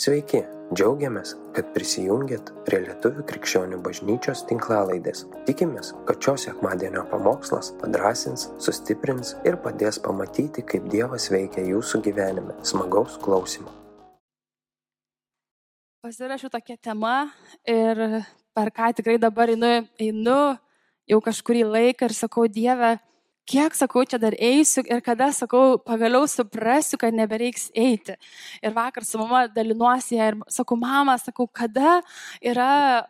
Sveiki, džiaugiamės, kad prisijungiat prie Lietuvų krikščionių bažnyčios tinklalaidės. Tikimės, kad šios sekmadienio pamokslas padrasins, sustiprins ir padės pamatyti, kaip Dievas veikia jūsų gyvenime. Smagaus klausimų. Pasirašiau tokią temą ir per ką tikrai dabar einu, einu jau kažkurį laiką ir sakau, Dieve, kiek, sakau, čia dar eisiu ir kada, sakau, pagaliau suprasiu, kad nebereiks eiti. Ir vakar su mama dalinuosi ir sakau, mama, sakau, kada yra,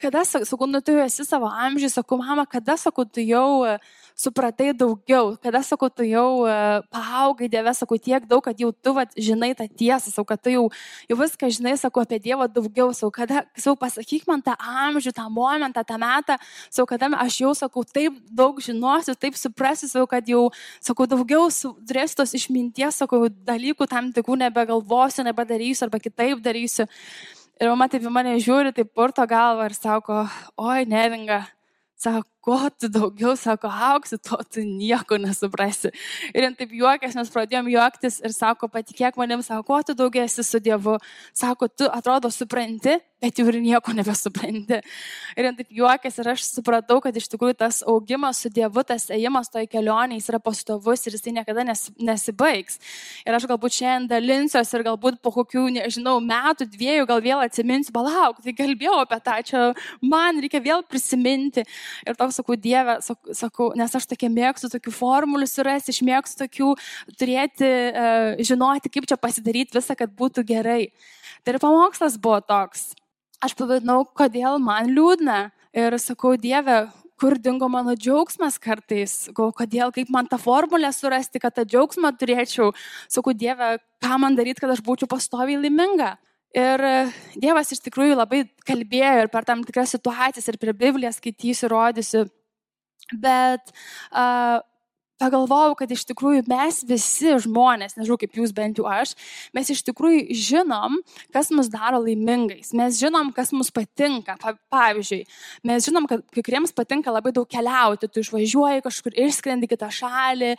kada, sakau, nu tu esi savo amžiui, sakau, mama, kada, sakau, tu jau supratai daugiau, kada, sakau, tu jau e, paaugai Dieve, sakau, tiek daug, kad jau tu vat, žinai tą tiesą, sakau, kad tu jau, jau viską žinai, sakau, apie Dievą daugiau, sakau, kada, sakau, pasakyk man tą amžių, tą momentą, tą metą, sakau, kada aš jau, sakau, taip daug žinosiu, taip suprasiu, sakau, kad jau, sakau, daugiau turėsiu tos išminties, sakau, dalykų tam tikrų nebegalvosiu, nebedarysiu arba kitaip darysiu. Ir mama taip į mane žiūri, taip purto galvą ir sako, oi, neringa, sako, kuo tu daugiau, sako, auksi, tuo tu nieko nesuprasi. Ir jin taip juokės, mes pradėjom juoktis ir sako, patikėk manim, sako, kuo tu daugiau esi su Dievu. Sako, tu atrodo supranti, bet jau ir nieko nebesupranti. Ir jin taip juokės ir aš supratau, kad iš tikrųjų tas augimas su Dievu, tas ėjimas toj kelionėje, jis yra pastovus ir jisai niekada nes, nesibaigs. Ir aš galbūt šiandien dalinsiuosi ir galbūt po kokių, nežinau, metų, dviejų gal vėl atsiminsiu, palauk, tai kalbėjau apie tą, čia man reikia vėl prisiminti. Ir toks sakau, Dieve, sakau, nes aš tokia mėgstu tokių formulių surasti, aš mėgstu tokių turėti, uh, žinoti, kaip čia pasidaryti visą, kad būtų gerai. Tai ir pamokslas buvo toks. Aš pavadinau, kodėl man liūdna. Ir sakau, Dieve, kur dingo mano džiaugsmas kartais, kodėl, kaip man tą formulę surasti, kad tą džiaugsmą turėčiau. Sakau, Dieve, ką man daryti, kad aš būčiau pastoviai laiminga. Ir Dievas iš tikrųjų labai kalbėjo ir per tam tikras situacijas ir prie Biblijos skaitysiu, rodysiu. Bet uh, pagalvojau, kad iš tikrųjų mes visi žmonės, nežinau kaip jūs bent jau aš, mes iš tikrųjų žinom, kas mus daro laimingais. Mes žinom, kas mums patinka. Pavyzdžiui, mes žinom, kad kai kuriems patinka labai daug keliauti. Tu išvažiuoji kažkur, išskrendi kitą šalį,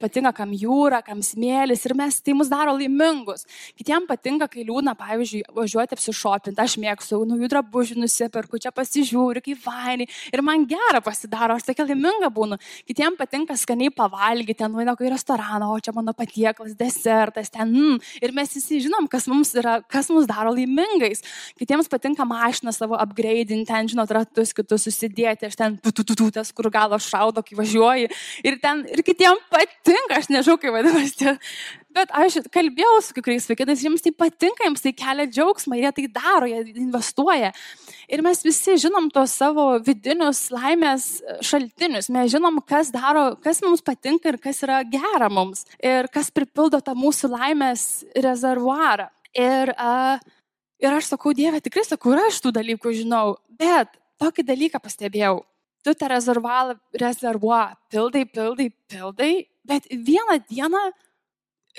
patinka kam jūra, kam smėlis ir mes tai mus daro laimingus. Kitiems patinka, kai liūdna, pavyzdžiui, važiuoti apsišopinti. Aš mėgstu naujų drabužių nusiperku, čia pasižiūriu, kaip vainiai. Ir man gera pasidaro, aš tokia laiminga būnu. Kitiems patinka skaniai pavalgyti, ten nueina į restoraną, o čia mano patieklas, desertas, ten. Mm. Ir mes visi žinom, kas mums, yra, kas mums daro laimingais. Kitiems patinka mašiną savo upgrade'inti, ten, žinot, ratus kitus susidėti, aš ten putututas, kur galo šaudo, kai važiuoji. Ir, ten, ir kitiems patinka, aš nežinau, kaip vadinasi, Bet aš kalbėjau su kai kuriais vaikais, jiems tai patinka, jiems tai kelia džiaugsmą, jie tai daro, jie investuoja. Ir mes visi žinom tos savo vidinius laimės šaltinius, mes žinom, kas daro, kas mums patinka ir kas yra gera mums. Ir kas pripildo tą mūsų laimės rezervuarą. Ir, uh, ir aš sakau, Dieve, tikrai sakau, ir aš tų dalykų žinau, bet tokį dalyką pastebėjau. Tu tą rezervuarą pildai, pildai, pildai, bet vieną dieną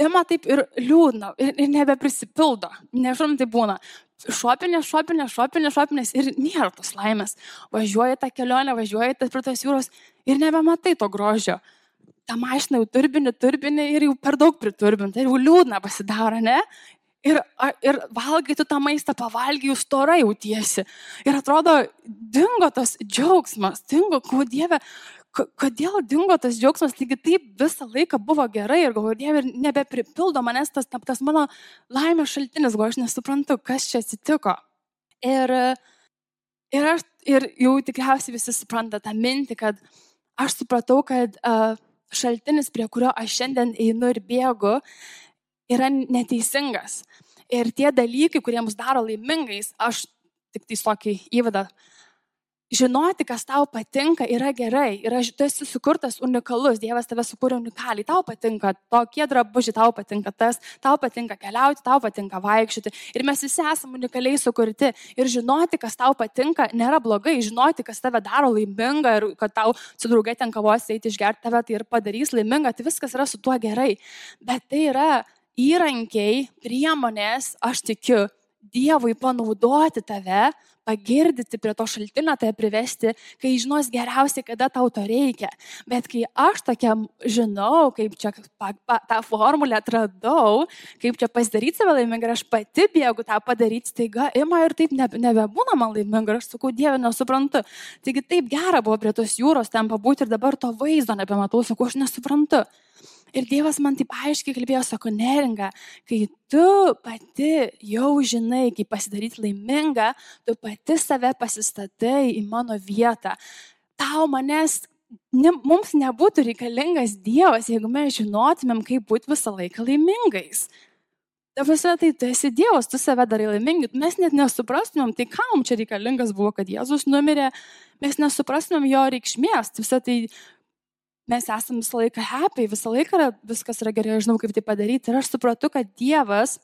ima taip ir liūdna, ir, ir nebeprisipildo. Nežinau, tai būna. Šopinė, šopinė, šopinė, šopinės ir nėra tos laimės. Važiuoji tą kelionę, važiuoji prie tos jūros ir nebematai to grožio. Ta mašina jau turbinė, turbinė ir jau per daug priturbinta, jau liūdna pasidaro, ne? Ir, ir valgai tu tą maistą, pavalgai, jūs torai jautiesi. Ir atrodo, dingo tas džiaugsmas, dingo, kuo Dieve, kodėl dingo tas džiaugsmas, taigi taip visą laiką buvo gerai ir galvoju, Dieve, ir nebepripildo manęs tas, tas mano laimės šaltinis, galvoju, aš nesuprantu, kas čia atsitiko. Ir, ir, aš, ir jau tikriausiai visi supranta tą mintį, kad aš supratau, kad uh, šaltinis, prie kurio aš šiandien einu ir bėgu, yra neteisingas. Ir tie dalykai, kurie mus daro laimingais, aš tik tai tokį įvadą žinoti, kas tau patinka, yra gerai. Ir tu esi sukurtas unikalus, Dievas tave sukūrė unikaliai. Tau patinka tokie drabužiai, tau patinka tas, tau patinka keliauti, tau patinka vaikščioti. Ir mes visi esame unikaliai sukurti. Ir žinoti, kas tau patinka, nėra blogai. Žinoti, kas tave daro laimingą ir kad tau su draugai ten kavos eiti išgerti tave, tai ir padarys laimingą, tai viskas yra su tuo gerai. Bet tai yra įrankiai, priemonės, aš tikiu, Dievui panaudoti tave, pagirdyti prie to šaltinio, tave privesti, kai žinos geriausiai, kada tau to reikia. Bet kai aš tokia žinau, kaip čia pa, pa, tą formulę atradau, kaip čia pasidaryti save laimingą, aš pati bėgu tą padaryti, staiga ima ir taip nebe, nebebūna man laiminga, aš sakau, Dieve, nesuprantu. Taigi taip gera buvo prie tos jūros ten pabūti ir dabar to vaizdo nebematau, sakau, aš nesuprantu. Ir Dievas man taip aiškiai kalbėjo, sako, neringa, kai tu pati jau žinai, kaip pasidaryti laimingą, tu pati save pasistatai į mano vietą. Tau manęs, ne, mums nebūtų reikalingas Dievas, jeigu mes žinotumėm, kaip būti visą laiką laimingais. Ta prasme, tai tu esi Dievas, tu save darai laimingi, mes net nesuprastumėm, tai kam čia reikalingas buvo, kad Jėzus numirė, mes nesuprastumėm jo reikšmės, visą tai mes esame visą laiką happy, visą laiką yra, viskas yra gerai, aš žinau, kaip tai padaryti. Ir aš supratau, kad Dievas,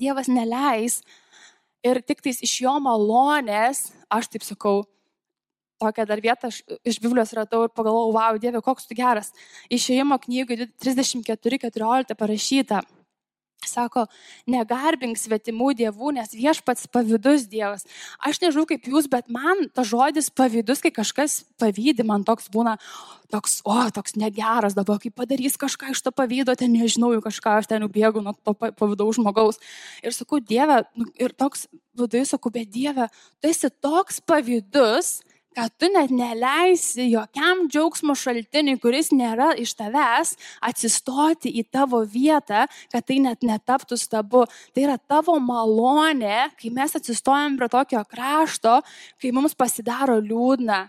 Dievas neleis ir tik tais iš jo malonės, aš taip sakau, tokią dar vietą aš iš Biblijos radau ir pagalvojau, wow, Dieve, koks tu geras. Išėjimo knygoje 34.14 parašyta. Sako, negarbink svetimų dievų, nes viešpats pavydus dievas. Aš nežinau kaip jūs, bet man ta žodis pavydus, kai kažkas pavydė, man toks būna, toks, o, toks negeras dabar, kai padarys kažką iš to pavydo, ten nežinau, kažką aš ten bėgu nuo to pavydaus žmogaus. Ir sakau, Dieve, nu, ir toks viduje sakau, bet Dieve, tu esi toks pavydus, kad tu net neleisi jokiam džiaugsmo šaltiniui, kuris nėra iš tavęs, atsistoti į tavo vietą, kad tai net netaptų stabu. Tai yra tavo malonė, kai mes atsistojam prie tokio krašto, kai mums pasidaro liūdna.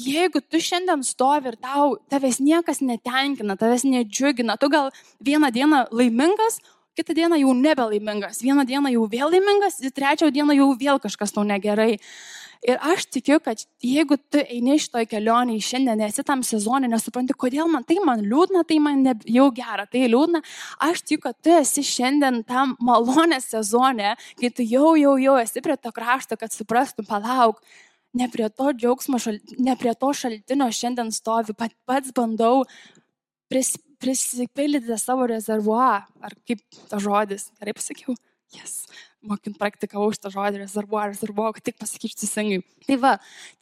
Jeigu tu šiandien stovi ir tau, tavęs niekas netenkina, tavęs nedžiugina, tu gal vieną dieną laimingas, kitą dieną jau nebelaimingas, vieną dieną jau vėl laimingas, trečią dieną jau vėl kažkas tau negerai. Ir aš tikiu, kad jeigu tu eini šitoj kelionėje šiandien, esi tam sezonė, nesupranti, kodėl man tai man liūdna, tai man ne, jau gera, tai liūdna, aš tikiu, kad tu esi šiandien tam malonės sezonė, kai tu jau, jau, jau esi prie to krašto, kad suprastum, palauk, ne prie to džiaugsmo, šal, ne prie to šaltinio šiandien stovi, pat, pats bandau pris, prisipildyti savo rezervuarą, ar kaip ta žodis, gerai pasakiau, jas. Yes mokint praktikavau šitą žodį, rezervuoju, rezervuoju, kad tik pasakyčiau teisingai. Tai va,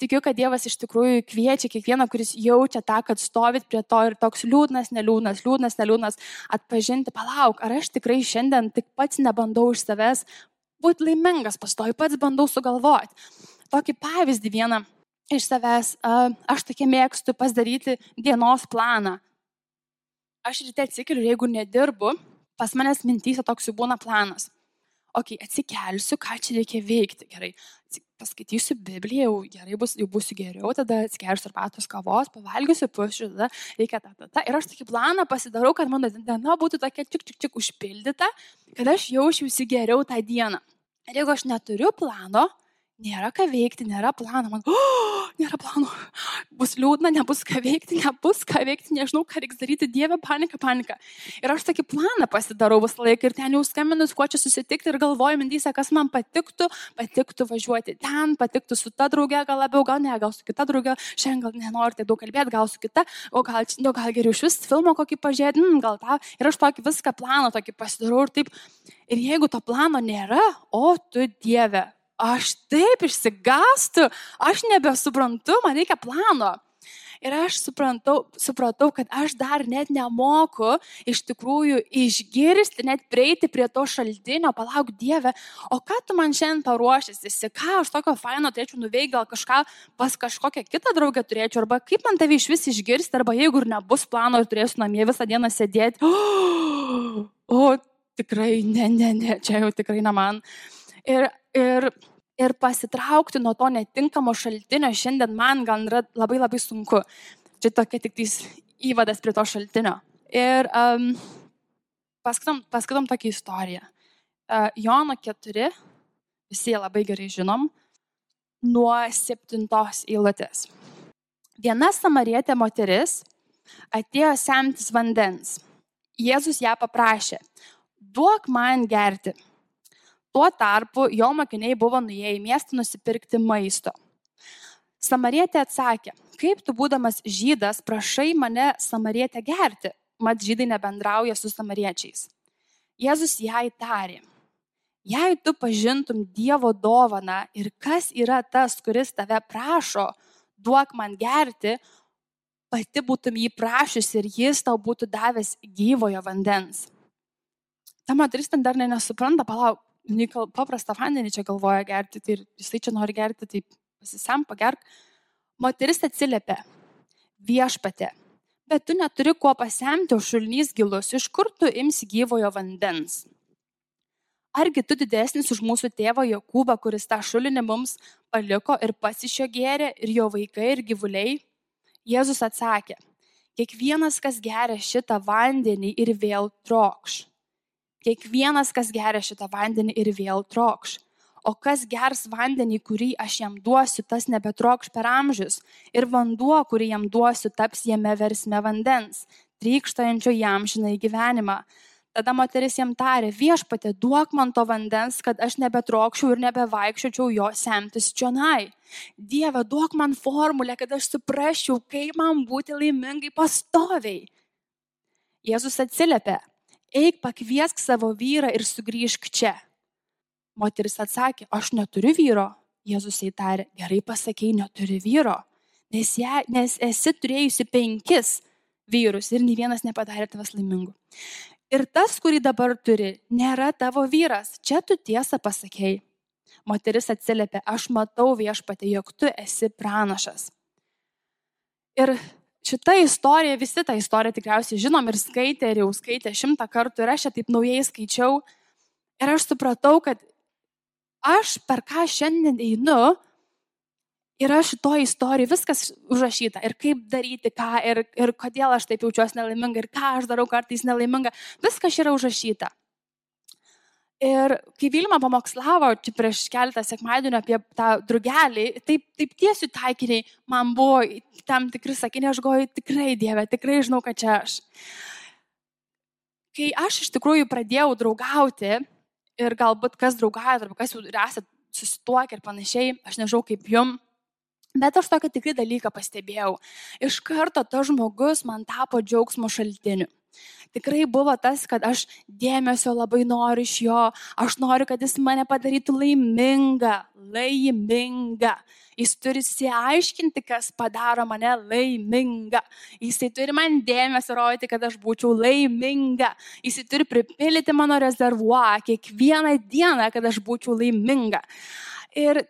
tikiu, kad Dievas iš tikrųjų kviečia kiekvieną, kuris jaučia tą, kad stovit prie to ir toks liūdnas, neliūdnas, liūdnas, neliūdnas, atpažinti, palauk, ar aš tikrai šiandien tik pats nebandau iš savęs būti laimingas, pastoju pats bandau sugalvoti. Tokį pavyzdį vieną iš savęs, aš tokia mėgstu pasidaryti dienos planą. Aš ryte atsikeliu jeigu nedirbu, pas manęs mintyse toks jau būna planas okei, okay, atsikelsiu, ką čia reikia veikti. Gerai, paskaitysiu Bibliją, jau gerai bus, jau būsiu geriau, tada atsigersiu arbatos kavos, pavalgysiu pušių, tada reikia tą, tą, tą. Ir aš tokį planą pasidarau, kad mano diena būtų tokia tik, tik, tik užpildyta, kad aš jaučiausi geriau tą dieną. Ir jeigu aš neturiu plano, nėra ką veikti, nėra plano, man, oh, nėra plano, bus liūdna, nebus ką veikti, nebus ką veikti, nežinau, ką reiks daryti, Dieve, panika, panika. Ir aš tokį planą pasidarau visą laiką ir ten jau skambinus, kuo čia susitikti ir galvoju mintyse, kas man patiktų, patiktų važiuoti ten, patiktų su ta drauge, gal labiau, gal ne, gal su kita drauge, šiandien gal nenori tai daug kalbėti, gal su kita, o gal, nu, gal geriau iš vis filmo kokį pažiūrėti, mm, gal tą. Ir aš tokį viską planą tokį pasidarau ir taip. Ir jeigu to plano nėra, o tu Dieve, aš taip išsigastu, aš nebesuprantu, man reikia plano. Ir aš suprantau, supratau, kad aš dar net nemoku iš tikrųjų išgirsti, net prieiti prie to šaltinio, palauk Dieve, o ką tu man šiandien paruošęs, ką aš tokio faino turėčiau nuveikti, gal kažką pas kažkokią kitą draugę turėčiau, arba kaip man tave iš vis išgirsti, arba jeigu ir nebus plano ir turėsiu namie visą dieną sėdėti. O, o tikrai, ne, ne, ne, čia jau tikrai ne man. Ir, ir ir pasitraukti nuo to netinkamo šaltinio šiandien man gal yra labai labai sunku. Čia tokia tik tais įvadas prie to šaltinio. Ir um, paskaitom, paskaitom tokią istoriją. Uh, Jono 4, visi labai gerai žinom, nuo septintos eilutės. Viena samarietė moteris atėjo semtis vandens. Jėzus ją paprašė, duok man gerti. Tuo tarpu jo mokiniai buvo nuėję į miestą nusipirkti maisto. Samarietė atsakė, kaip tu būdamas žydas prašai mane samarietę gerti, mat žydai nebendrauja su samariečiais. Jėzus jai tarė, Jei tu pažintum Dievo dovaną ir kas yra tas, kuris tave prašo, duok man gerti, pati būtum jį prašiusi ir jis tau būtų davęs gyvojo vandens. Ta moteris ten dar ne nesupranta, palauk, paprastą vandenį čia galvoja gerti, tai jisai čia nori gerti, tai pasisem, pagerk. Moteris atsiliepia, viešpatė, bet tu neturi kuo pasemti, o šulnys gilus, iš kur tu imsi gyvojo vandens? Argi tu didesnis už mūsų tėvą Jokūbą, kuris tą šulinį mums paliko ir pats iš jo gėrė, ir jo vaikai, ir gyvuliai? Jėzus atsakė, kiekvienas, kas geria šitą vandenį ir vėl trokš. Kiekvienas, kas geria šitą vandenį ir vėl trokš. O kas gers vandenį, kurį aš jam duosiu, tas nebetrokš per amžius. Ir vanduo, kurį jam duosiu, taps jame versme vandens, trykštančio jam žinai gyvenimą. Tada moteris jam tarė, viešpatė, duok man to vandens, kad aš nebetrokščiau ir nebevaikščiočiau jo semtis čionai. Dieve, duok man formulę, kad aš suprasčiau, kaip man būti laimingai pastoviai. Jėzus atsiliepė, eik pakviesk savo vyrą ir sugrįžk čia. Moteris atsakė, aš neturiu vyro. Jėzus įtarė, gerai pasakėjai, neturi vyro, nes, ją, nes esi turėjusi penkis vyrus ir nei vienas nepadarė tavęs laimingu. Ir tas, kurį dabar turi, nėra tavo vyras. Čia tu tiesą pasakėjai. Moteris atsiliepė, aš matau viešpatė, jog tu esi pranašas. Ir šitą istoriją, visi tą istoriją tikriausiai žinom ir skaitė, ir jau skaitė šimtą kartų, ir aš ją taip naujai skaičiau. Ir aš supratau, kad aš per ką šiandien einu, yra šitoje istorijoje viskas užrašyta. Ir kaip daryti ką, ir, ir kodėl aš taip jaučiuosi nelaiminga, ir ką aš darau kartais nelaiminga. Viskas yra užrašyta. Ir kai Vilma pamokslavo čia prieš keletą sekmadienį apie tą drugelį, taip, taip tiesių taikiniai man buvo tam tikri sakiniai, aš goju tikrai Dieve, tikrai žinau, kad čia aš. Kai aš iš tikrųjų pradėjau draugauti ir galbūt kas draugauja, arba kas jau esate susituokę ir panašiai, aš nežinau kaip jum, Bet aš tokį tikrai dalyką pastebėjau. Iš karto tas žmogus man tapo džiaugsmo šaltiniu. Tikrai buvo tas, kad aš dėmesio labai noriu iš jo, aš noriu, kad jis mane padarytų laimingą, laimingą. Jis turi įsiaiškinti, kas padaro mane laimingą. Jisai turi man dėmesio rodyti, kad aš būčiau laiminga. Jisai turi pripildyti mano rezervuą kiekvieną dieną, kad aš būčiau laiminga. Ir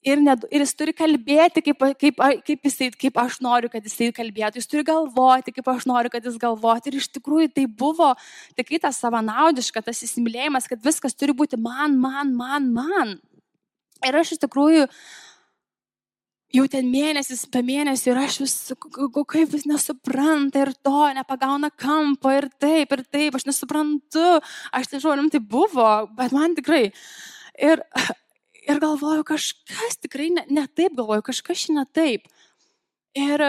Ir, ne, ir jis turi kalbėti, kaip, kaip, kaip, jisai, kaip aš noriu, kad jisai kalbėtų. Jis turi galvoti, kaip aš noriu, kad jis galvotų. Ir iš tikrųjų tai buvo tikrai tas savanaudiška, tas įsimylėjimas, kad viskas turi būti man, man, man, man. Ir aš iš tikrųjų jau ten mėnesis, pe mėnesį ir aš vis, kaip vis nesupranta ir to, nepagauna kampo ir taip, ir taip, aš nesuprantu. Aš žodžiu, tai buvo, bet man tikrai. Ir ir galvoju, kažkas tikrai ne, ne taip, galvoju, kažkas ne taip. Ir,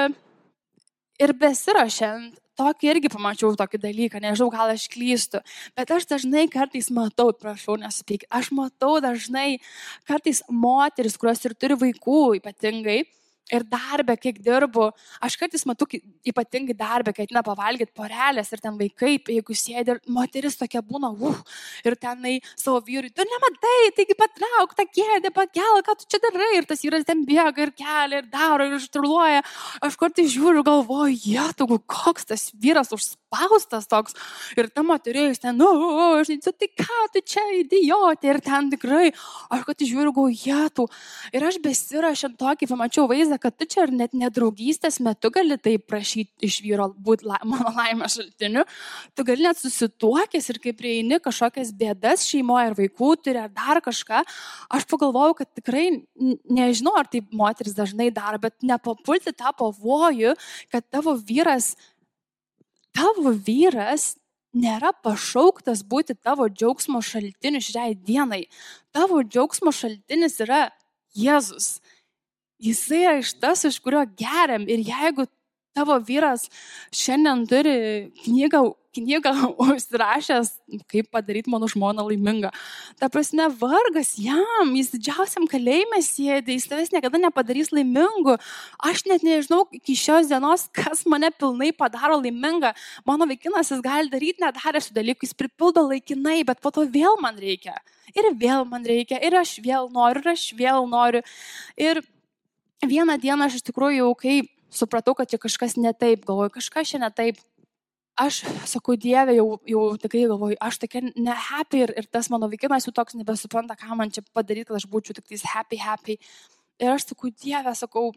ir besirašant, tokį irgi pamačiau tokį dalyką, nežinau, gal aš klystu, bet aš dažnai kartais matau, prašau, nesupykit, aš matau dažnai kartais moteris, kurios ir turi vaikų ypatingai, Ir darbę, kiek dirbu, aš kartais matau, ypatingai darbę, kai atina pavalgyti porelės ir ten vaikai, jeigu sėdi ir moteris tokia būna, uh, ir tenai savo vyrui, tu nematai, taigi patrauk tą kėdę, pakel, ką tu čia darai, ir tas vyras ten bėga ir kelia ir daro ir ištruluoja. Aš kartais žiūriu galvoju, jie, tu koks tas vyras užspaustas toks. Ir ta moteris ten, nu, aš nežinau, tai ką tu čia idiotė, ir ten tikrai, aš kartais žiūriu, galvoju, jie, tu. Ir aš besirašant tokį, pamačiau vaizdą, kad tu čia ir net nedraugystės metu gali tai prašyti iš vyro būti la, mano laimės šaltiniu, tu gali net susituokęs ir kai prieini kažkokias bėdas šeimoje ar vaikų turi ar dar kažką, aš pagalvojau, kad tikrai nežinau, ar tai moteris dažnai daro, bet nepapulti tą pavojų, kad tavo vyras, tavo vyras nėra pašauktas būti tavo džiaugsmo šaltiniu šiai dienai. Tavo džiaugsmo šaltinis yra Jėzus. Jisai yra iš tas, iš kurio geriam. Ir jeigu tavo vyras šiandien turi knygą, knygą užsirašęs, kaip padaryti mano žmoną laimingą. Ta prasme, vargas jam, jis didžiausiam kalėjime sėdi, jis tavęs niekada nepadarys laimingu. Aš net nežinau iki šios dienos, kas mane pilnai padaro laimingą. Mano vaikinas jis gali daryti nedarę šių dalykų, jis pripildo laikinai, bet po to vėl man reikia. Ir vėl man reikia, ir aš vėl noriu, ir aš vėl noriu. Ir vieną dieną aš iš tikrųjų jau kai supratau, kad čia kažkas ne taip, galvoju, kažkas čia ne taip. Aš sakau, Dieve, jau, jau tikrai galvoju, aš tokia nehappy ir, ir tas mano vaikinas jau toks nebesupranta, ką man čia padaryti, kad aš būčiau tik tais happy, happy. Ir aš sakau, Dieve, sakau,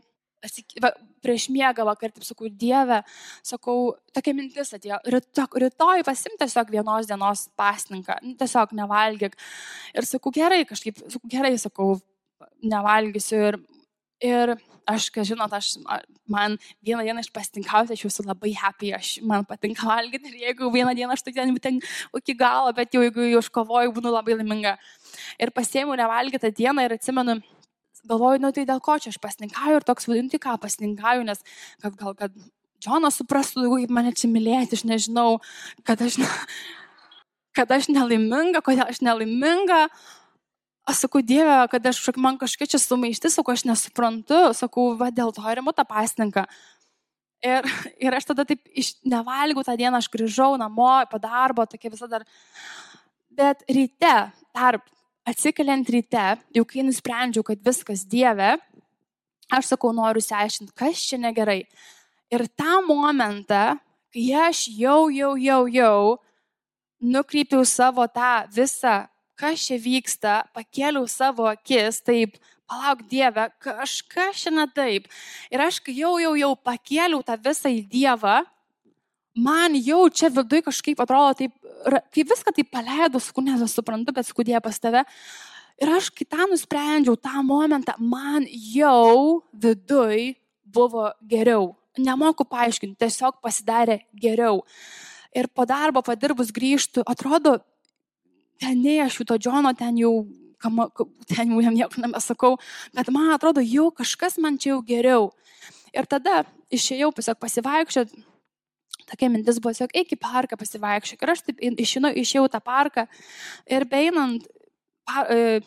prieš miegą vakar, taip sakau, Dieve, sakau, tokia mintis atėjo, rytoj, rytoj pasim tiesiog vienos dienos pasninką, nu, tiesiog nevalgyk. Ir sakau, gerai, kažkaip, sakau, gerai, sakau, nevalgysiu. Ir, ir aš, ką žinot, aš, man vieną dieną aš pasitinkausiu, aš esu labai happy, aš, man patinka valgyti ir jeigu vieną dieną aš tai ten, ten iki galo, bet jau jeigu jau iškovoju, būnu labai laiminga. Ir pasėmiau nevalgytą dieną ir atsimenu, galvoju, nu tai dėl ko čia aš pasitinkauju ir toks vadinti, ką pasitinkauju, nes kad gal, kad Džonas suprastų, kaip mane čia mylėti, aš nežinau, kad aš, kad aš nelaiminga, kodėl aš nelaiminga aš sakau, Dieve, kad aš, man kažkaip čia sumaištis, sakau, aš nesuprantu, sakau, va dėl to ir imu tą pasninką. Ir, ir aš tada taip iš, nevalgiau tą dieną, aš grįžau namo po darbo, tokia visada dar. Bet ryte, tarp, atsikeliant ryte, jau kai nusprendžiau, kad viskas Dieve, aš sakau, noriu išsiaiškinti, kas čia negerai. Ir tą momentą, kai aš jau, jau, jau, jau nukreipiau savo tą visą kas čia vyksta, pakėliau savo akis, taip, palauk Dievę, kažkas šiandien taip. Ir aš jau, jau, jau pakėliau tą visą į Dievą, man jau čia viduje kažkaip atrodo taip, kai viską taip paleidau, sakau, nesuprantu, bet skudėjo pas tave. Ir aš kitą nusprendžiau, tą momentą man jau viduje buvo geriau. Nemoku paaiškinti, tiesiog pasidarė geriau. Ir po darbo padirbus grįžtų, atrodo, ten nei aš jų to Džono, ten jau, kam, ten jau jam nieko nebesakau, bet man atrodo, jau kažkas man čia jau geriau. Ir tada išėjau tiesiog pasivaikščioti, tokia mintis buvo, tiesiog eik į parką pasivaikščioti. Ir aš taip išinu, išėjau tą parką ir beinant pa, e,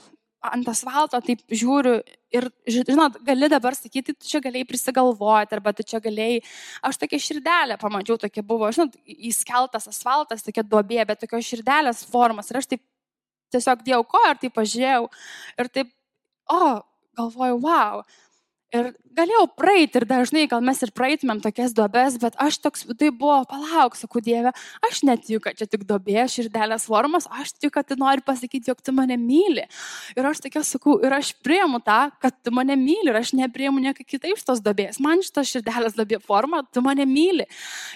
ant asfalto, taip žiūriu ir, žinot, gali dabar sakyti, tu čia galėjai prisigalvoti, arba tu čia galėjai, aš tokia širdelė pamačiau, tokia buvo, žinot, įskeltas asfaltas, tokia duobė, bet tokios širdelės formos. Ir aš taip tiesiog dėjau koją ir taip pažiūrėjau ir taip, o, galvoju, wow. Ir galėjau praeiti ir dažnai gal mes ir praeitumėm tokias duobes, bet aš toks, tai buvo, palauk, sakau, Dieve, aš netikiu, kad čia tik duobė, širdelės formos, aš tikiu, kad tu nori pasakyti, jog tu mane myli. Ir aš tokia sakau, ir aš priemu tą, kad tu mane myli ir aš nepriemu nieko kitaip iš tos duobės. Man šitas širdelės duobė forma, tu mane myli.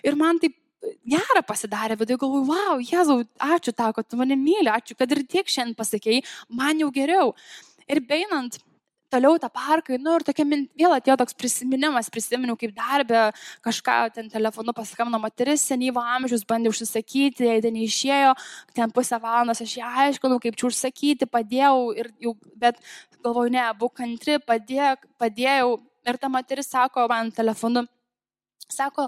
Ir man taip gera pasidarė, bet jau galvoju, wow, Jėzau, ačiū tau, kad tu mane myli, ačiū, kad ir tiek šiandien pasakėjai, man jau geriau. Ir beinant, toliau tą parką, nu ir tokia mint, vėl atėjo toks prisiminimas, prisiminiau kaip darbė, kažką ten telefonu paskambino moteris, senyvo amžiaus, bandė užsisakyti, jai ten išėjo, ten pusę valandos aš ją aiškinau, kaip čia užsakyti, padėjau, ir jau, bet galvoju, ne, būk kantri, padėk, padėjau. Ir ta moteris sako man telefonu, sako,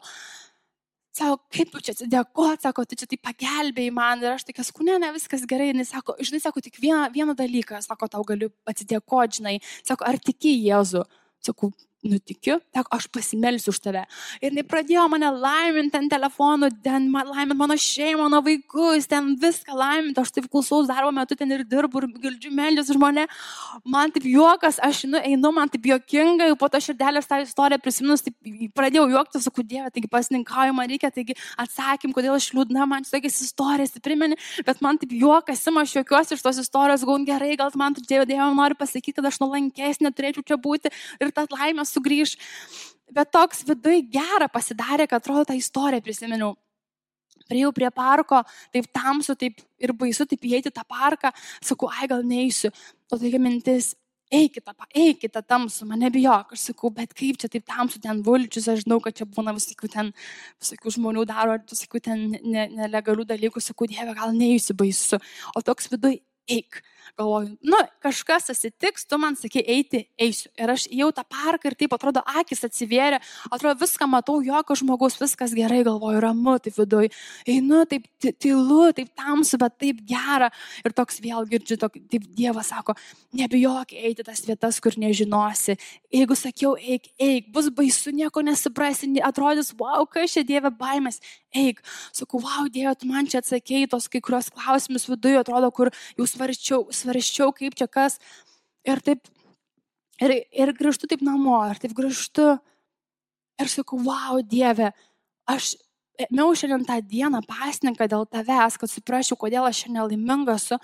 sako, kaip tu čia atsidėkot, sako, tu čia tai pagelbėjai man ir aš tokia, skūne, ne viskas gerai, jis sako, žinai, sako, tik vieną, vieną dalyką, sako, tau galiu atsidėkoti, žinai, sako, ar tiki Jėzu, sakau, nutikiu, tak aš pasimelsiu už tave. Ir jinai pradėjo mane laiminti ant telefonų, ten laiminti mano šeimą, mano vaikus, ten viską laiminti, aš taip klausaus darbo metu ten ir dirbu ir girdžiu meldžius žmonė. Man taip juokas, aš nu, einu, man taip juokinga, po to širdelės tą istoriją prisiminus, taip pradėjau juokti, sakau, Dieve, taigi pasininkauju, man reikia, taigi atsakym, kodėl aš liūdna, man tokias istorijas primeni, bet man taip juokas, aš juokiuosi iš tos istorijos, gal gerai, gal man, Dieve, Dieve, nori pasakyti, kad aš nuolankesnė turėčiau čia būti ir tas laimės sugrįž. Bet toks viduje gera pasidarė, kad atrodo tą istoriją prisiminiau. Priejau prie parko, taip tamsu, taip ir baisu, taip įeiti tą parką, sakau, ai gal neįsiu. O tokia mintis, eikite, eikite tamsu, mane bijok. Aš sakau, bet kaip čia taip tamsu, ten vulčius, aš žinau, kad čia būna visokių ten, visokių žmonių daro, visokių ten ne, nelegalių dalykų, sakau, dieve, gal neįsiu baisu. O toks viduje, eik. Galvoju, nu, kažkas atsitiks, tu man sakai eiti, eisiu. Ir aš jau tą parką ir taip atrodo, akis atsivėrė, atrodo viską matau, jokio žmogus, viskas gerai, galvoju, ramu, taip viduj. Einu, taip tylu, taip tamsu, bet taip gera. Ir toks vėl girdžiu, tok, taip Dievas sako, nebijok eiti tas vietas, kur nežinosi. Jeigu sakiau, eik, eik, bus baisu, nieko nesuprasi, atrodys, wow, kas čia Dieve baimės, eik. Sakau, wow, Dieve, tu man čia atsakėjai tos kai kurios klausimus viduje, atrodo, kur jau svarščiau, svarščiau, kaip čia kas. Ir taip, ir, ir grįžtu taip namo, ir taip grįžtu. Ir sakau, wow, Dieve, aš ėmiau šiandien tą dieną pasninką dėl tavęs, kad suprasčiau, kodėl aš šiandien laiminga esu.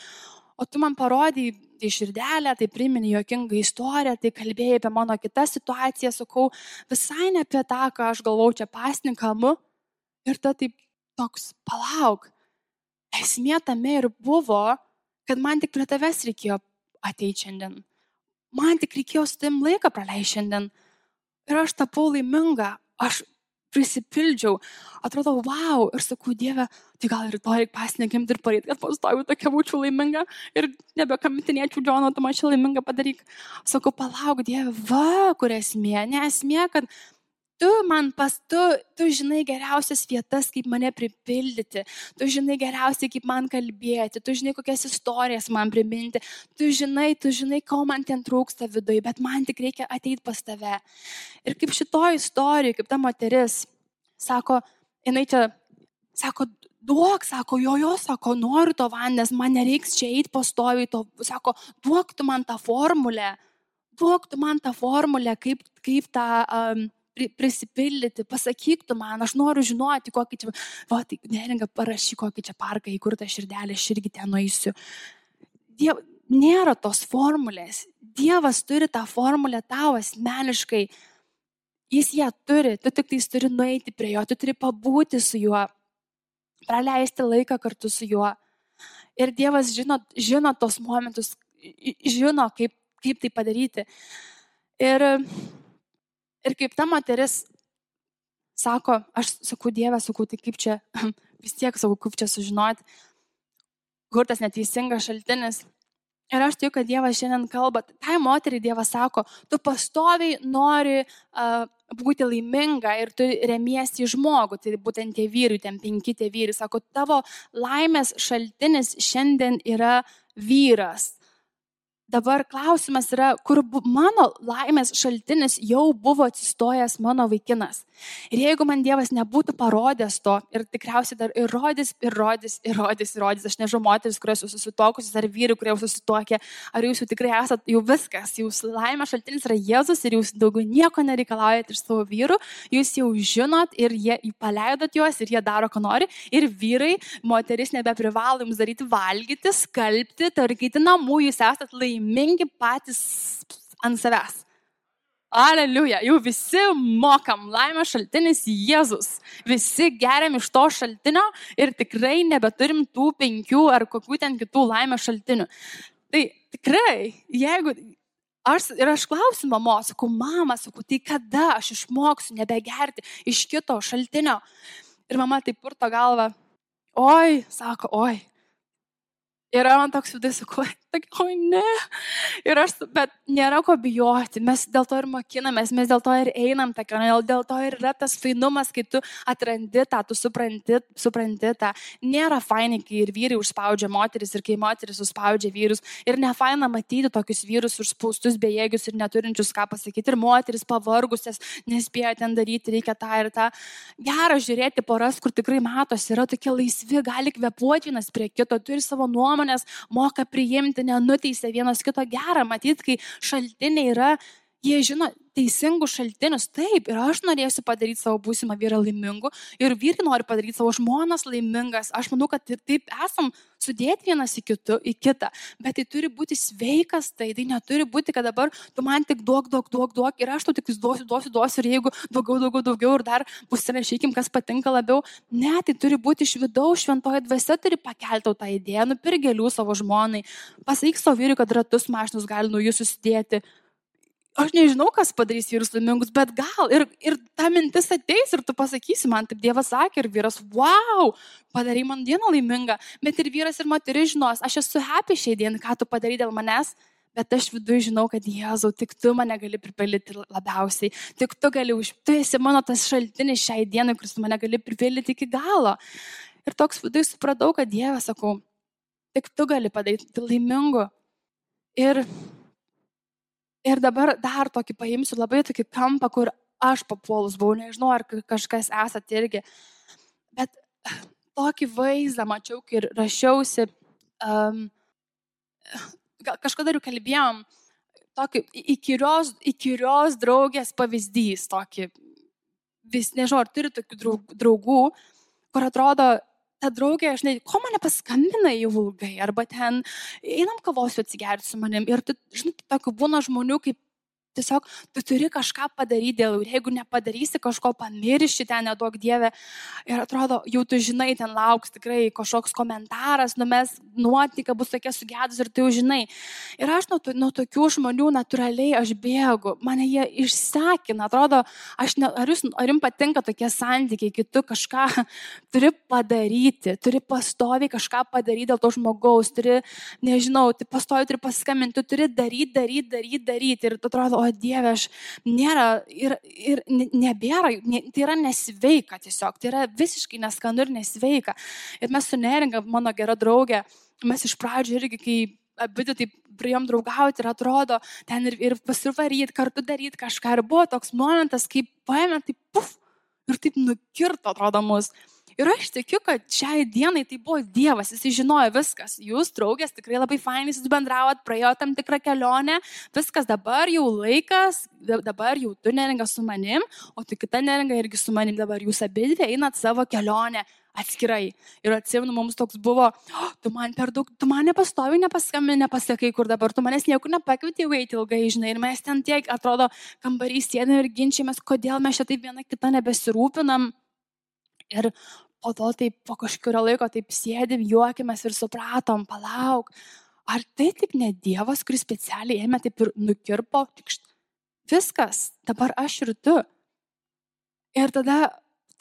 O tu man parodai tai širdelę, tai priminė jokingą istoriją, tai kalbėjai apie mano kitą situaciją, sakau, visai ne apie tą, ką aš galvau čia pasninkamu. Ir ta taip toks, palauk. Esmė tame ir buvo, kad man tik prie tavęs reikėjo ateiti šiandien. Man tik reikėjo su tavim laiką praleisti šiandien. Ir aš tapau laiminga. Aš prisipildžiau, atrodo, wow, ir sakau, Dieve, tai gal rytoj reikia pasniegimti ir parėti, kad pastoju tokia būčiau laiminga ir nebekamitinėčiau Džono, tu man čia laiminga padaryk. Sakau, palauk, Dieve, va, kur esmė, ne esmė, kad Tu man pas, tu, tu žinai geriausias vietas, kaip mane pripildyti, tu žinai geriausiai, kaip man kalbėti, tu žinai, kokias istorijas man priminti, tu žinai, tu žinai, ko man ten trūksta viduje, bet man tik reikia ateiti pas tave. Ir kaip šitoje istorijoje, kaip ta moteris, sako, jinai čia, sako, duok, sako, jo, jo, sako, noriu to vandens, man nereiks čia eiti pastoviai, to, sako, duok tu man tą formulę, duok tu man tą formulę, kaip, kaip tą... Um, prisipildyti, pasakyk tu man, aš noriu žinoti, kokį čia, va, tai neringa parašy, kokį čia parką įkurtą širdelę, aš irgi ten nueisiu. Diev, nėra tos formulės. Dievas turi tą formulę tau asmeniškai. Jis ją turi, tu tik tais turi nueiti prie jo, tu turi pabūti su juo, praleisti laiką kartu su juo. Ir Dievas žino, žino tos momentus, žino, kaip, kaip tai padaryti. Ir Ir kaip ta moteris sako, aš sakau, Dieve, sakau, tai kaip čia, vis tiek sakau, kaip čia sužinoti, kur tas neteisingas šaltinis. Ir aš tikiu, kad Dievas šiandien kalba, tai moteriai Dievas sako, tu pastoviai nori uh, būti laiminga ir tu remiesi į žmogų, tai būtent tie vyrai, ten penki tie vyrai, sako, tavo laimės šaltinis šiandien yra vyras. Dabar klausimas yra, kur mano laimės šaltinis jau buvo atsistojęs mano vaikinas. Ir jeigu man Dievas nebūtų parodęs to, ir tikriausiai dar ir rodys, ir rodys, ir rodys, ir rodys, aš nežinau, moteris, kurios jau susitokusios, ar vyrai, kurie jau susitokė, ar jūs jau tikrai esate jau viskas, jūsų laimės šaltinis yra Jėzus ir jūs daugiau nieko nereikalaujate iš savo vyrų, jūs jau žinot ir jie paleidot juos ir jie daro, ką nori. Ir vyrai, moteris nebeprivalo jums daryti valgyti, skalbti, tvarkyti namų, jūs esate laimingi patys ant savęs. Aleliuja, jau visi mokam, laimės šaltinis Jėzus. Visi geriam iš to šaltinio ir tikrai nebeturim tų penkių ar kokių ten kitų laimės šaltinių. Tai tikrai, jeigu aš ir aš klausiu mamos, sakau, mama, sakau, tai kada aš išmoksiu nebegerti iš kito šaltinio? Ir mama taip purto galvą, oi, sako, oi. Ir man toks vidus, sakau, oi ne. Ir aš, bet nėra ko bijoti, mes dėl to ir mokinamės, mes dėl to ir einam tą kelią, dėl to ir yra tas fainumas, kai tu atrandi tą, tu supranti, supranti tą. Nėra fainai, kai ir vyrai užspaudžia moteris, ir kai moteris užspaudžia vyrus. Ir ne faina matyti tokius vyrus užspaustus, bejėgius ir neturinčius ką pasakyti. Ir moteris pavargusias, nespėja ten daryti, reikia tą ir tą. Gera žiūrėti poras, kur tikrai matosi, yra tokie laisvi, gali kvepuoti vienas prie kito, turi savo nuomonės, moka priimti nenuteisė vienas kito gerą, matyti, kai šaltiniai yra, jie žino teisingus šaltinius. Taip, ir aš norėsiu padaryti savo būsimą vyrą laimingu, ir vyrai nori padaryti savo žmonas laimingas. Aš manau, kad taip esam sudėti vienas į, kitu, į kitą, bet tai turi būti sveikas, tai, tai neturi būti, kad dabar tu man tik duok, duok, duok, duok ir aš tau tik duosiu, duosiu, duosiu ir jeigu daugiau, daugiau, daugiau ir dar pasirašykim, kas patinka labiau. Ne, tai turi būti iš vidaus, šventoji dvasia turi pakelti tą idėją, nupirk gėlių savo žmonai, pasakyk savo vyrui, kad ratus mašinus gali nuo jų susidėti aš nežinau, kas padarys vyrus laimingus, bet gal ir, ir ta mintis ateis ir tu pasakysi man, taip Dievas sakė ir vyras, wow, padarai man dieną laimingą, bet ir vyras ir moteris žinos, aš esu happy šiai dienai, ką tu padarai dėl manęs, bet aš viduje žinau, kad Jėzau, tik tu mane gali pripildyti labiausiai, tik tu gali už, tu esi mano tas šaltinis šiai dienai, kuris mane gali pripildyti iki galo. Ir toks viduje supratau, kad Dievas, sakau, tik tu gali padaryti laimingu. Ir Ir dabar dar tokį paimsiu labai tokį kampą, kur aš papuolus buvau, nežinau, ar kažkas esate irgi. Bet tokį vaizdą mačiau, kai rašiausi, um, kažkada ir kalbėjom, tokį įkyrios, įkyrios draugės pavyzdys, tokį, vis nežinau, ar turi tokių draugų, kur atrodo, ta draugė, žinai, ko mane paskambina jau ilgai, arba ten einam kavos atsigerti su manim. Ir, žinai, tokių būna žmonių, kaip Tiesiog tu turi kažką padaryti dėl ir jeigu nepadarysi kažko, pamirši ten, nedaug dievė. Ir atrodo, jau tu žinai, ten lauks tikrai kažkoks komentaras, numes nuotika, bus tokia sugedus ir tu jau žinai. Ir aš nuo, nuo tokių žmonių natūraliai aš bėgu, mane jie išsekina, atrodo, ne, ar, jūs, ar jums patinka tokie santykiai, kai tu kažką turi padaryti, turi pastoviai kažką padaryti dėl to žmogaus, turi, nežinau, tai pastoviai turi paskambinti, tu turi daryti, daryti, daryti, daryti. Ir atrodo, o Dieve, aš nėra ir, ir nebėra, ne, tai yra nesveika tiesiog, tai yra visiškai neskanu ir nesveika. Ir mes su neringa, mano gera draugė, mes iš pradžių irgi, kai abi taip priejom draugauti ir atrodo, ten ir, ir pasivaryti, kartu daryti kažką. Ir buvo toks momentas, kai paėmė, taip puf, ir taip nukirto, atrodo, mus. Ir aš tikiu, kad šiai dienai tai buvo Dievas, jis žinojo viskas. Jūs, draugės, tikrai labai fainai jūs bendravot, praėjo tam tikrą kelionę, viskas dabar jau laikas, dabar jau tu neringa su manim, o tu kita neringa irgi su manim, dabar jūs abi dvi einat savo kelionę atskirai. Ir atsimenu, mums toks buvo, oh, tu man per daug, tu man nepastovi, nepaskambini, nepasakai, kur dabar, tu manęs niekur nepakvietė eiti ilgai, žinai, ir mes ten tiek, atrodo, kambarys sėdėm ir ginčiamės, kodėl mes čia taip viena kita nebesirūpinam. Ir po to taip po kažkurio laiko taip sėdim, juokimės ir supratom, palauk, ar tai taip ne Dievas, kuris specialiai ėmė taip ir nukirpo, tikšt, viskas, dabar aš ir tu. Ir tada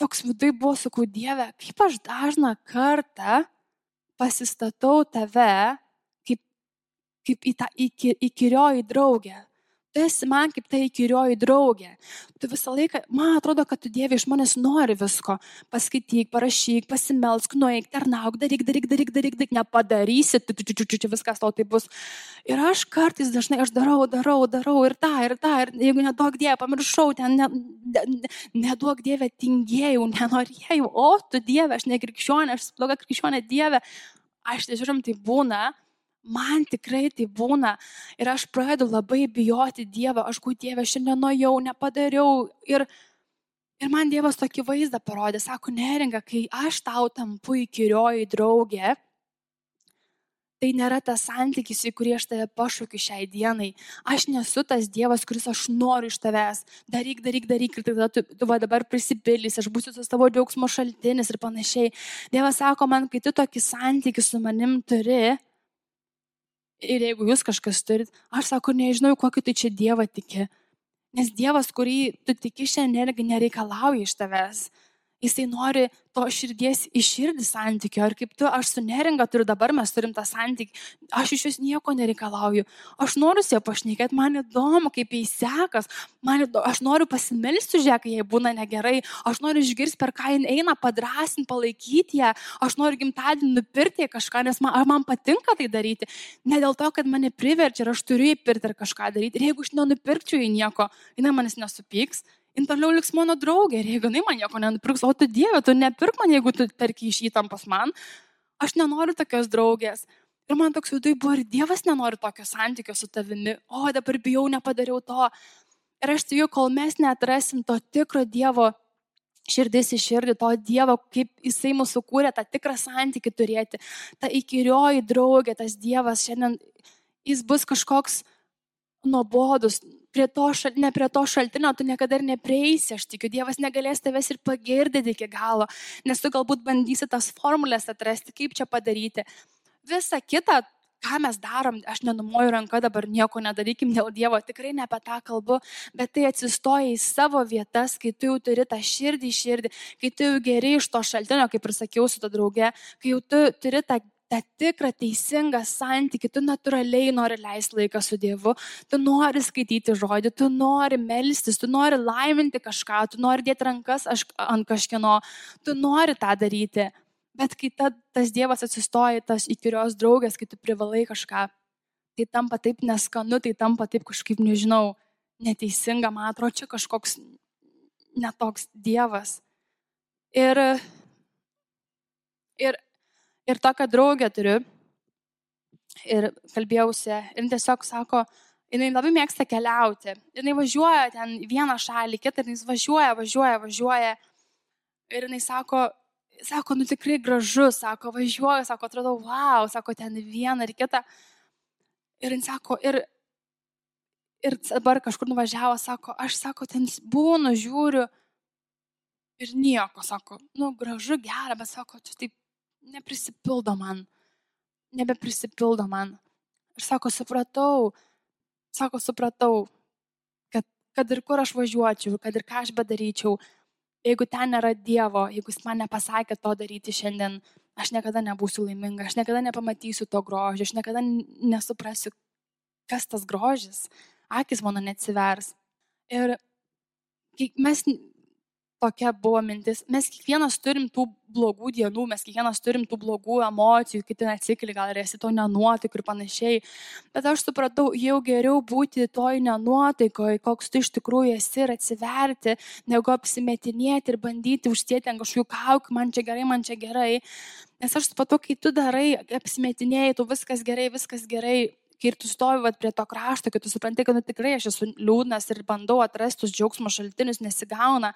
toks vidai buvo, sakau, Dieve, kaip aš dažną kartą pasistatau tave kaip, kaip į tą įkyrioji draugę, tu esi man kaip ta įkyrioji draugė. Tu visą laiką, man atrodo, kad tu Dieve iš manęs nori visko. Paskaityk, parašyk, pasimelsk, nueik, tarnauk, daryk, daryk, daryk, daryk, daryk, nepadarysi, tu, tu, tu, tu, viskas tau tai bus. Ir aš kartais dažnai, aš darau, darau, darau ir tą, ir tą, ir jeigu nedaug Dieve, pamiršau, ten ne, ne, nedaug Dieve tingėjau, nenorėjau, o tu Dieve, aš ne krikščionė, aš bloga krikščionė Dieve. Aš tiesiog tai būna, man tikrai tai būna. Ir aš pradedu labai bijoti Dievo, aš gu Dieve, šiandien nuėjau, nepadariau. Ir, ir man Dievas tokį vaizdą parodė, sako, neringa, kai aš tau tampu įkyrioji draugė, tai nėra tas santykis, į kurį aš tave pašaukiu šiai dienai. Aš nesu tas Dievas, kuris aš noriu iš tavęs. Daryk, daryk, daryk ir tada tu, tu va dabar prisipildys, aš būsiu tas tavo džiaugsmo šaltinis ir panašiai. Dievas sako man, kai tu tokį santykį su manim turi, Ir jeigu jūs kažkas turit, aš sako, nežinau, kokį tai čia Dievą tiki. Nes Dievas, kurį tu tiki šiandien, nereikalauja iš tavęs. Jisai nori to širdies iširdį santykių. Ar kaip tu, aš su neringa turiu dabar, mes turim tą santykį. Aš iš jūs nieko nereikalauju. Aš noriu su ja pašnekėti, man įdomu, kaip jai sekas. Man įdomu, aš noriu pasimelsti už ją, kai jai būna negerai. Aš noriu išgirsti, per ką jin eina, padrasinti, palaikyti ją. Aš noriu gimtadienį nupirkti kažką, nes man, man patinka tai daryti. Ne dėl to, kad mane priverčia ir aš turiu įpirkti ar kažką daryti. Ir jeigu aš nenupirkčiau į nieko, jinai manęs nesupyks jin toliau liks mano draugė ir jeigu jinai man nieko nenupirks, o tu Dieve, tu nepirk man, jeigu tu perki iš įtampos man, aš nenoriu tokios draugės. Ir man toks viduje buvo, ir Dievas nenori tokio santykio su tavimi, o dabar bijau, nepadariau to. Ir aš tikiu, kol mes neatrasim to tikro Dievo širdis į širdį, to Dievo, kaip Jisai mūsų kūrė, tą tikrą santykį turėti, ta įkyrioji draugė, tas Dievas šiandien, jis bus kažkoks nuobodus, prie to, šal, ne prie to šaltinio tu niekada ir neprieisi, aš tikiu, Dievas negalės tavęs ir pagirdyti iki galo, nes tu galbūt bandysi tas formulės atrasti, kaip čia padaryti. Visa kita, ką mes darom, aš nenumoju ranką dabar nieko nedarykim dėl Dievo, tikrai ne apie tą kalbu, bet tai atsistoja į savo vietas, kai tu jau turi tą širdį į širdį, kai tu jau geri iš to šaltinio, kaip ir sakiau su ta drauge, kai jau tu turi tą tą tikrą teisingą santykių, tu natūraliai nori leisti laiką su Dievu, tu nori skaityti žodį, tu nori melstis, tu nori laiminti kažką, tu nori dėti rankas ant kažkieno, tu nori tą daryti. Bet kai ta, tas Dievas atsistoja, tas įkyrios draugės, kai tu privalai kažką, tai tampa taip neskanu, tai tampa taip kažkaip, nežinau, neteisinga, man atrodo, čia kažkoks netoks Dievas. Ir, ir, ir tokią draugę turiu, ir kalbėjausi, ir tiesiog sako, jinai labai mėgsta keliauti. Jinai važiuoja ten vieną šalį, kitą, jinai važiuoja, važiuoja, važiuoja. Ir jinai sako, sako, nu tikrai gražu, sako, važiuoju, sako, atrodo, wow, sako, ten vieną ir kitą. Ir jis sako, ir, ir dabar kažkur nuvažiavo, sako, aš, sako, ten būnu, žiūriu ir nieko, sako, nu gražu, gera, bet sako, čia taip neprisipildo man, nebeprisipildo man. Ir sako, supratau, sako, supratau, kad, kad ir kur aš važiuočiau, kad ir ką aš bedaryčiau, jeigu ten nėra Dievo, jeigu Jis man nepasakė to daryti šiandien, aš niekada nebūsiu laiminga, aš niekada nepamatysiu to grožio, aš niekada nesuprasiu, kas tas grožis, akis mano neatsivers. Ir mes tokia buvo mintis. Mes kiekvienas turim tų blogų dienų, mes kiekvienas turim tų blogų emocijų, kiti atsikeli, gal ir esi to nenuotik ir panašiai. Bet aš supratau, jau geriau būti toj nenuotaikoje, koks tu iš tikrųjų esi ir atsiverti, negu apsimetinėti ir bandyti užsėti ant kažkokių kauk, man čia gerai, man čia gerai. Nes aš supratau, kai tu darai, apsimetinėjai, tu viskas gerai, viskas gerai, kai ir tu stovi vat, prie to krašto, kai tu supranti, kad nu, tikrai aš esu liūdnas ir bandau atrasti tus džiaugsmo šaltinius, nesigauna.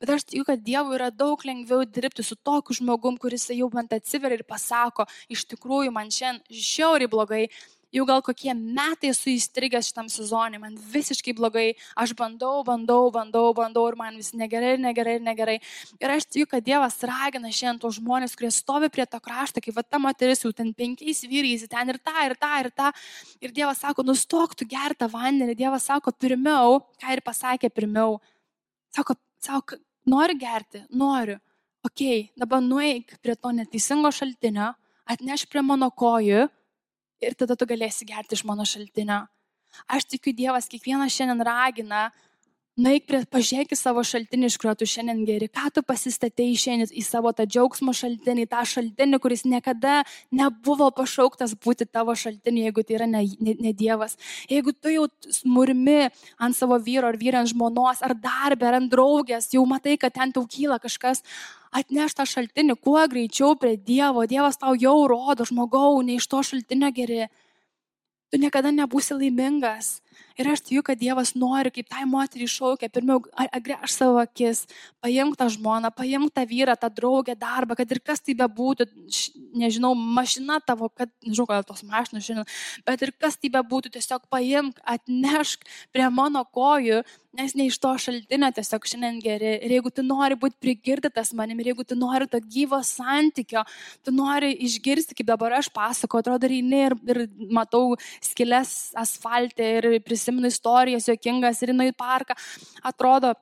Bet aš tikiu, kad Dievui yra daug lengviau dirbti su tokiu žmogum, kuris jau man atsiveria ir pasako, iš tikrųjų man šiandien žiauriai blogai, jau gal kokie metai esu įstrigęs šitam sezonui, man visiškai blogai, aš bandau, bandau, bandau, bandau ir man vis negerai, negerai, negerai. Ir aš tikiu, kad Dievas ragina šiandien tos žmonės, kurie stovi prie to krašto, kaip va ta moteris jau ten penkiais vyrais, ten ir tą, ir tą, ir tą. Ir Dievas sako, nustok tu gertą vandenį. Dievas sako, pirmiau, ką ir pasakė pirmiau. Sako, sako, nori gerti, noriu. Ok, dabar nueik prie to neteisingo šaltinio, atneš prie mano kojų ir tada tu galėsi gerti iš mano šaltinio. Aš tikiu, Dievas kiekvieną šiandien ragina, nueik prie, pažiūrėk į savo šaltinį, iš kurio tu šiandien geri, ką tu pasistatėjai šiandien į savo tą džiaugsmo šaltinį, tą šaltinį, kuris niekada nebuvo pašauktas būti tavo šaltiniu, jeigu tai yra ne, ne, ne Dievas. Jeigu tu jau smurmi ant savo vyro ar vyro ant žmonos, ar darbę, ar ant draugės, jau matai, kad ten tau kyla kažkas, atneš tą šaltinį kuo greičiau prie Dievo. Dievas tau jau rodo, žmogau, ne iš to šaltinio geri. Tu niekada nebūsi laimingas. Ir aš tikiu, kad Dievas nori, kaip tai moteriai šaukia, pirmiau agręž savo akis, paimk tą žmoną, paimk tą vyrą, tą draugę, darbą, kad ir kas tai bebūtų, nežinau, mašina tavo, kad, nežinau, gal tos mašinos šiandien, bet ir kas tai bebūtų, tiesiog paimk, atnešk prie mano kojų nes ne iš to šaltinio tiesiog šiandien geri. Ir jeigu tu nori būti prigirdytas manim, ir jeigu tu nori to gyvo santykio, tu nori išgirsti, kaip dabar aš pasakoju, atrodo, eini ir, ir matau skilės asfaltė ir prisimenu istorijas jokingas ir einu į parką, atrodo,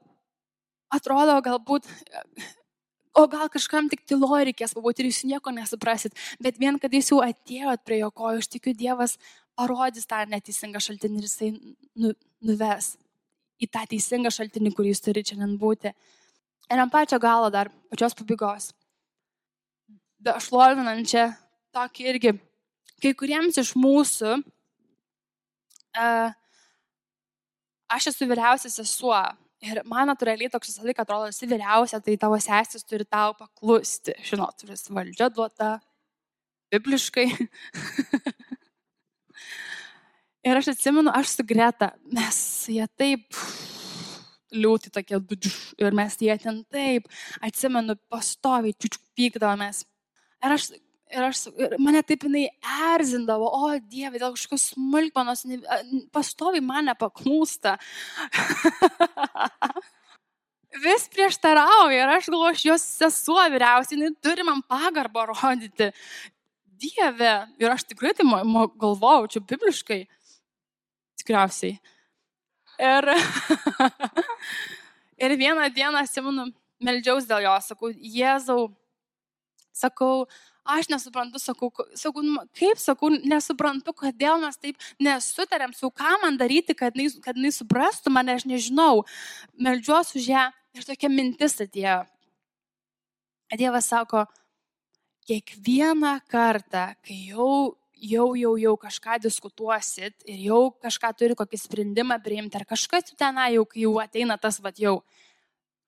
atrodo galbūt O gal kažkam tik tyloje reikės pabūti ir jūs nieko nesuprasit, bet vien, kad jūs jau atėjot prie jo kojų, aš tikiu, Dievas parodys tą neteisingą šaltinį ir jisai nu, nuves į tą teisingą šaltinį, kurį jūs turite šiandien būti. Ir ant pačio galo dar, pačios pabaigos. Aš lovinančią tokį irgi. Kai kuriems iš mūsų, uh, aš esu vyriausias sesuo. Ir man natūraliai toks visą laiką atrodo, esi vyriausia, tai tavo sesis turi tau paklusti. Žinot, vis valdžia duota, bibliškai. Ir aš atsimenu, aš su Greta, mes jie taip liūti tokie, ir mes jie ten taip, atsimenu, pastoviai, pykdavomės. Ir aš, ir aš, ir mane taip jinai erzindavo, o Dieve, dėl kažkokios smulkmenos, pastoviai mane paklūsta. Vis prieštarauja ir aš galvoju, aš jos sesuo vyriausiai, jinai turi man pagarbą rodyti Dieve, ir aš tikrai tai galvojau, čia bibliškai, tikriausiai. Ir, ir vieną dieną, atsimenu, meldžiaus dėl jo, sakau, Jėzau, sakau, aš nesuprantu, sakau, sakau, nu, kaip sakau, nesuprantu, kodėl mes taip nesutarėm, su ką man daryti, kad jinai, kad jinai suprastų mane, aš nežinau. Meldžiuosi už ją ir tokia mintis atėjo. Dievas sako, kiekvieną kartą, kai jau, jau, jau, jau kažką diskutuosit ir jau kažką turi kokį sprendimą priimti, ar kažkas tenai jau, kai jau ateina tas, va jau,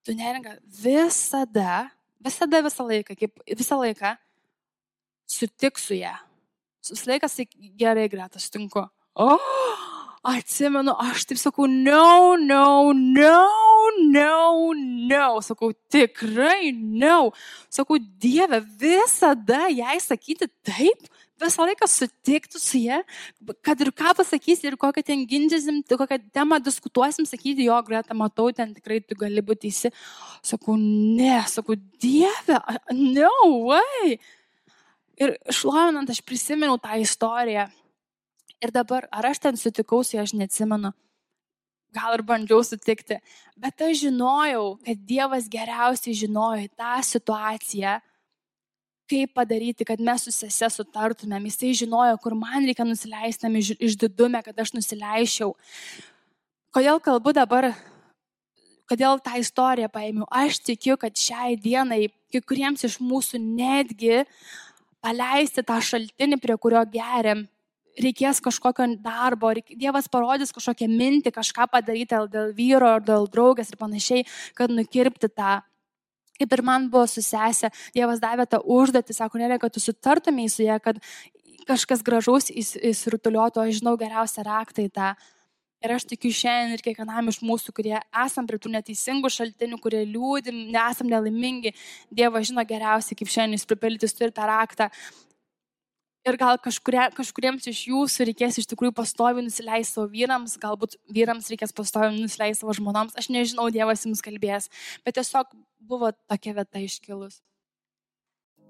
tu neringa visada, visada visą laiką, kaip visą laiką, sutik su ją. Visą laiką gerai, greta, sutinku. O, atsimenu, aš taip sakau, no, no, no, no, no. Sakau, tikrai no. Sakau, Dieve, visada jai sakyti taip, visą laiką sutikti su jie, kad ir ką pasakysi, ir kokią ten ginčysim, kokią temą diskutuosim, sakyti, jo, greta, matau, ten tikrai tu gali būti teisi. Sakau, ne, sakau, Dieve, no way. Ir šlovinant, aš prisimenu tą istoriją. Ir dabar, ar aš ten sutikau su ja, aš neatsimenu. Gal ir bandžiau sutikti. Bet aš žinojau, kad Dievas geriausiai žinojo tą situaciją, kaip padaryti, kad mes su sese sutartumėm. Jisai žinojo, kur man reikia nusileistam iš, išdidume, kad aš nusileiščiau. Kodėl kalbu dabar, kodėl tą istoriją paėmiau? Aš tikiu, kad šiai dienai kai kuriems iš mūsų netgi paleisti tą šaltinį, prie kurio geriam. Reikės kažkokio darbo, Dievas parodys kažkokią mintį, kažką padaryti dėl vyro ar dėl draugės ir panašiai, kad nukirpti tą. Kaip ir man buvo susesę, Dievas davė tą užduotį, sako, nereikia, kad tu sutartumai su ją, kad kažkas gražaus įsirutuliotų, aš žinau geriausią raktą į tą. Ir aš tikiu šiandien ir kiekvienam iš mūsų, kurie esam prie tų neteisingų šaltinių, kurie liūdim, nesam nelaimingi, Dievas žino geriausiai, kaip šiandien jūs pripildyti turi tą raktą. Ir gal kažkurie, kažkuriems iš jūsų reikės iš tikrųjų pastovi nusileisti savo vyrams, galbūt vyrams reikės pastovi nusileisti savo žmonoms. Aš nežinau, Dievas jums kalbės, bet tiesiog buvo tokia vieta iškilus.